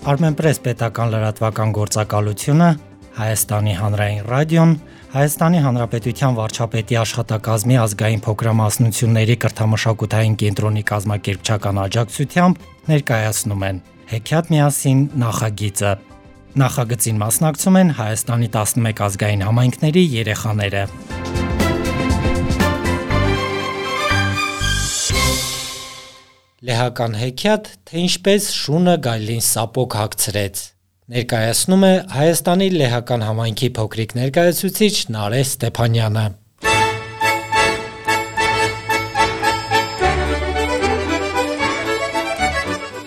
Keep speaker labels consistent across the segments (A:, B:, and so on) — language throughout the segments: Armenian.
A: Armenpress պետական լրատվական գործակալությունը, Հայաստանի հանրային ռադիոն, Հայաստանի Հանրապետության վարչապետի աշխատակազմի ազգային փոքրամասնությունների կրթամշակութային կենտրոնի կազմակերպչական աջակցությամբ ներկայացնում են Հեքիաթ միասին նախագիծը։ Նախագծին մասնակցում են Հայաստանի 11 ազգային համայնքների երեխաները։ Լեհական հեքիաթ, թե ինչպես շունը գայլին սապոկ հագցրեց։ Ներկայացնում է Հայաստանի Լեհական համայնքի փոքրիկ ներկայացուցիչ Նարե Ստեփանյանը։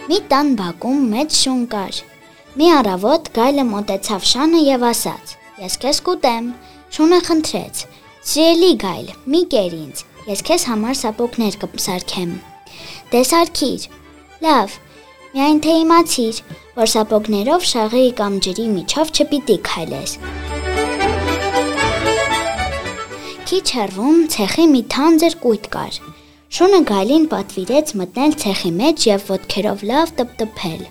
B: Մի տան բակում մեծ շուն կար։ Մի առավոտ գայլը մոտեցավ շանը եւ ասաց. Ես քեզ կուտեմ։ Շունը խնդրեց. Սիրելի գայլ, մի կեր ինձ։ Ես քեզ համար սապոկներ կսարքեմ։ Տեսարքիր։ Լավ։ Միայն թե իմացիր, որ սապոգներով շաղի կամ ջրի միջով չպիտի քայլես։ Քիչ հեռվում ցեխի մի թանձր կույտ կար։ Շունը գալին պատվիրեց մտնել ցեխի մեջ եւ ոտքերով լավ տպտպել։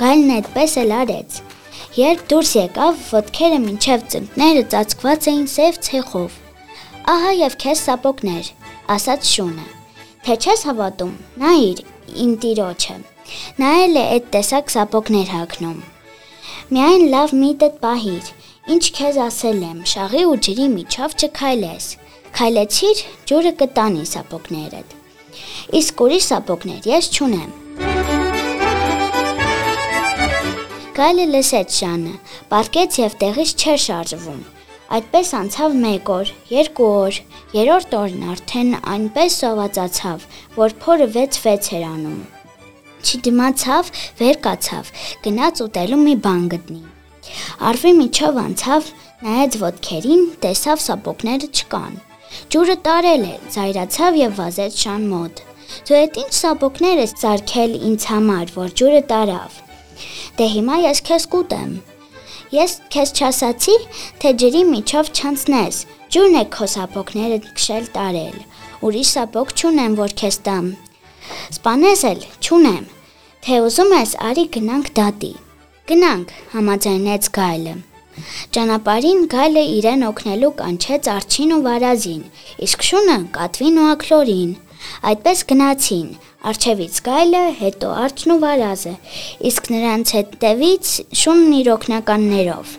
B: Գալն այդպես էլ արեց։ Երբ դուրս եկավ, ոտքերը մինչև ծնկները ծածկված էին սև ցեխով։ Ահա եւ քեզ սապոգներ, ասաց Շունը։ Թե չես հավատում, նայիր իմ տիրոջը։ Նա էլ է այդ տեսակ սապոգներ հագնում։ Միայն լավ միտդ պահիր, ինչ քեզ ասել եմ, շաղի ու ջրի միջով չքայլես։ Քայլեցիր, ջուրը կտանի սապոգներդ։ Իսկ ուրիշ սապոգներ ես չունեմ։ Գալը լսեց շանը, պարկեց եւ տեղից չէր շարժվում։ Այդպես անցավ 1 օր, 2 օր, երրորդ օրն արդեն այնպես սովածացավ, որ փորը 6-6 էր անում։ Չդիմացավ, վեր կացավ, գնաց ուտելու մի բան գտնի։ Արվի միջով անցավ, նայեց ոտքերին, տեսավ սապոկները չկան։ Ջուրը տարել է, զայրացավ եւ վազեց շան մոտ։ Դու այդ ինչ սապոկներ ես ծարքել ինձ համար, որ ջուրը տարավ։ Դե հիմա ես քեզ կուտեմ։ Ես քեզ չասացի, թե ջրի միջով չանցնես։ Ջուրն է քո սապոկները քշել տարել։ Ուրիշ սապոկ չունեմ, որ քեզ տամ։ Սպանես էլ չունեմ։ Թե ուզում ես, արի գնանք դատի։ Գնանք, համաձայնեց Գայլը։ Ճանապարհին Գայլը իրեն օգնելու կանչեց Արչին ու Վարազին, իսկ Շունը Կատվին ու Ակլորին։ Այդպես գնացին, Արջևից գայլը, հետո արջն ու վարազը, իսկ նրանց հետևից շունն իր օկնականներով։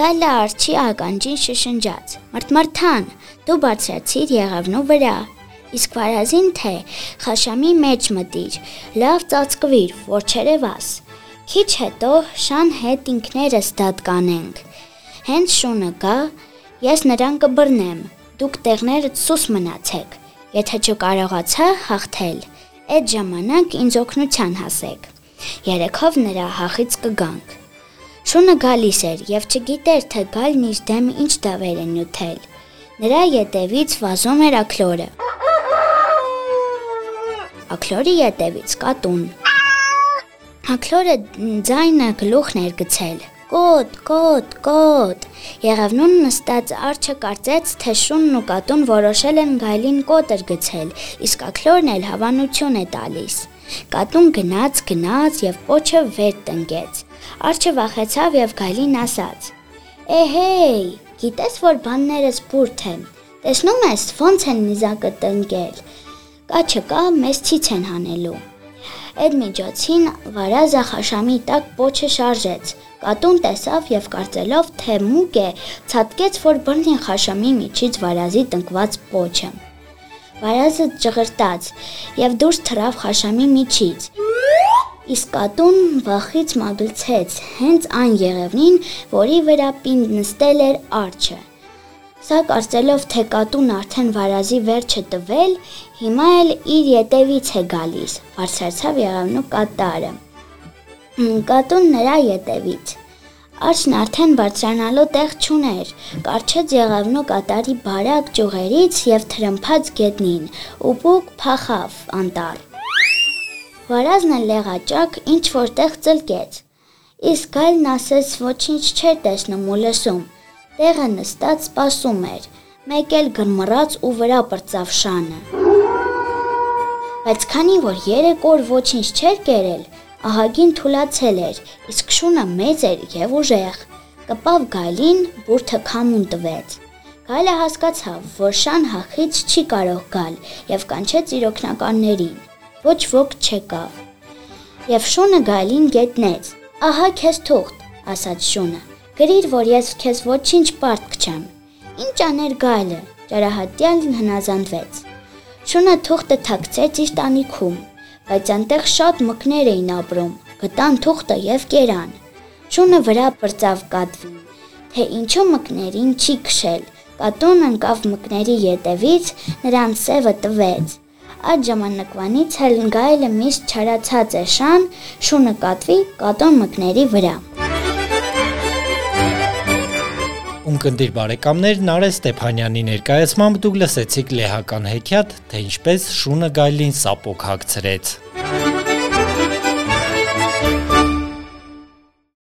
B: Գայլը արջի ականջին շշնջաց. «Մրթմրթան, դու բարձրացիր եղևնու վրա»։ Իսկ վարազին թե խաշամի մեջ մտիր, լավ ծածկվիր, որ չերևաս։ Քիչ հետո շան հետ ինքներս դատ կանենք։ Հենց շունը գա, ես նրան կբռնեմ, դուք տեղներդ սուս մնացեք։ Եթե չկարողացա հաղթել, այդ ժամանակ ինձ օգնության հասեք։ Երեքով նրա հախից կգանք։ Շունը գալիս էր եւ չգիտեր թե գալն իր դեմ ինչ դավեր է նյութել։ Նրա ետևից վազում էր ակլորը։ Ակլորի ետևից կատուն։ Ակլորը ձայնը գլուխն էր գցել։ Կոտ, կոտ, կոտ։ Եղևնուն նստած արջը կարծեց, թե շունն ու կատուն որոշել են գայլին կոտր գցել, իսկ ակլորն էլ հավանություն է տալիս։ Կատուն գնաց, գնաց եւ պոչը վեր տնկեց։ Արջը վախեցավ եւ գայլին ասաց. «Էհեյ, գիտես որ բաններս բուրդ են։ Տեսնում ես ոնց են նիզակը տնկել։ Կա չկա, մեզ ցից են հանելու»։ Այդ միջոցին վարազը խաշամի տակ պոչը շարժեց։ Կատուն տեսավ եւ կարծելով, թե մուկ է, ցածկեց, որ բռնի խաշամի միջից վարազի տնկված պոչը։ Վարազը ճղրտաց եւ դուրս թռավ խաշամի միջից։ Իսկ կատուն վախից մագլցեց հենց այն եղևնին, որի վրա պինդ նստել էր արջը։ Սա կարծելով, թե կատուն արդեն վարազի վերջը տվել, հիմա էլ իր ետևից է գալիս։ Բարձրացավ եղևնու կատարը։ Կատուն նրա ետևից։ Արջն արդեն բարձրանալու տեղ չուներ։ Կարչեց եղավնու կատարի բարակ ճյուղերից եւ թրմփած գետնին ու բուկ փախավ անտառ։ Վարազն լեղաճակ ինչ որտեղ ծլկեց։ Իսկ գալն ասես ոչինչ չէր տեսնում ու լսում։ Տեղը նստած սպասում էր։ Մեկ էլ գրմռած ու վրա բրծավ շանը։ Բայց քանի որ 3 օր ոչինչ չէր կերել, ահագին թուլացել էր, իսկ շունը մեծ էր եւ ուժեղ։ Կպավ գայլին, բուրթը քամուն տվեց։ Գայլը հասկացավ, որ շան հախից չի կարող գալ եւ կանչեց իր օկնականներին։ Ոչ ոք չեկավ։ Եվ շունը գայլին գետնեց։ Ահա քեզ թուղթ, ասաց շունը։ Գրիր, որ ես քեզ ոչինչ պարտք չեմ։ Ինչ աներ գայլը, ճարահատյալն հնազանդվեց։ Շունը թուղթը թաքցեց իր տանիքում, բայց անտեղ շատ մկներ էին ապրում։ Գտան թուղթը եւ կերան։ Շունը վրա բրծավ կատվին, թե ինչու մկներին չի քշել։ Կատուն ընկավ մկների ետևից, նրան սևը տվեց։ Այդ ժամանակվանից էլ գայլը միշտ չարացած է շան, շունը կատվի կատոն մկների վրա։
A: Ունկնդիր բարեկամներ Նարէ Ստեփանյանի ներկայացմամբ դուք լսեցիք լեհական հեքիաթ, թե ինչպես շունը գայլին սապոկ հագցրեց։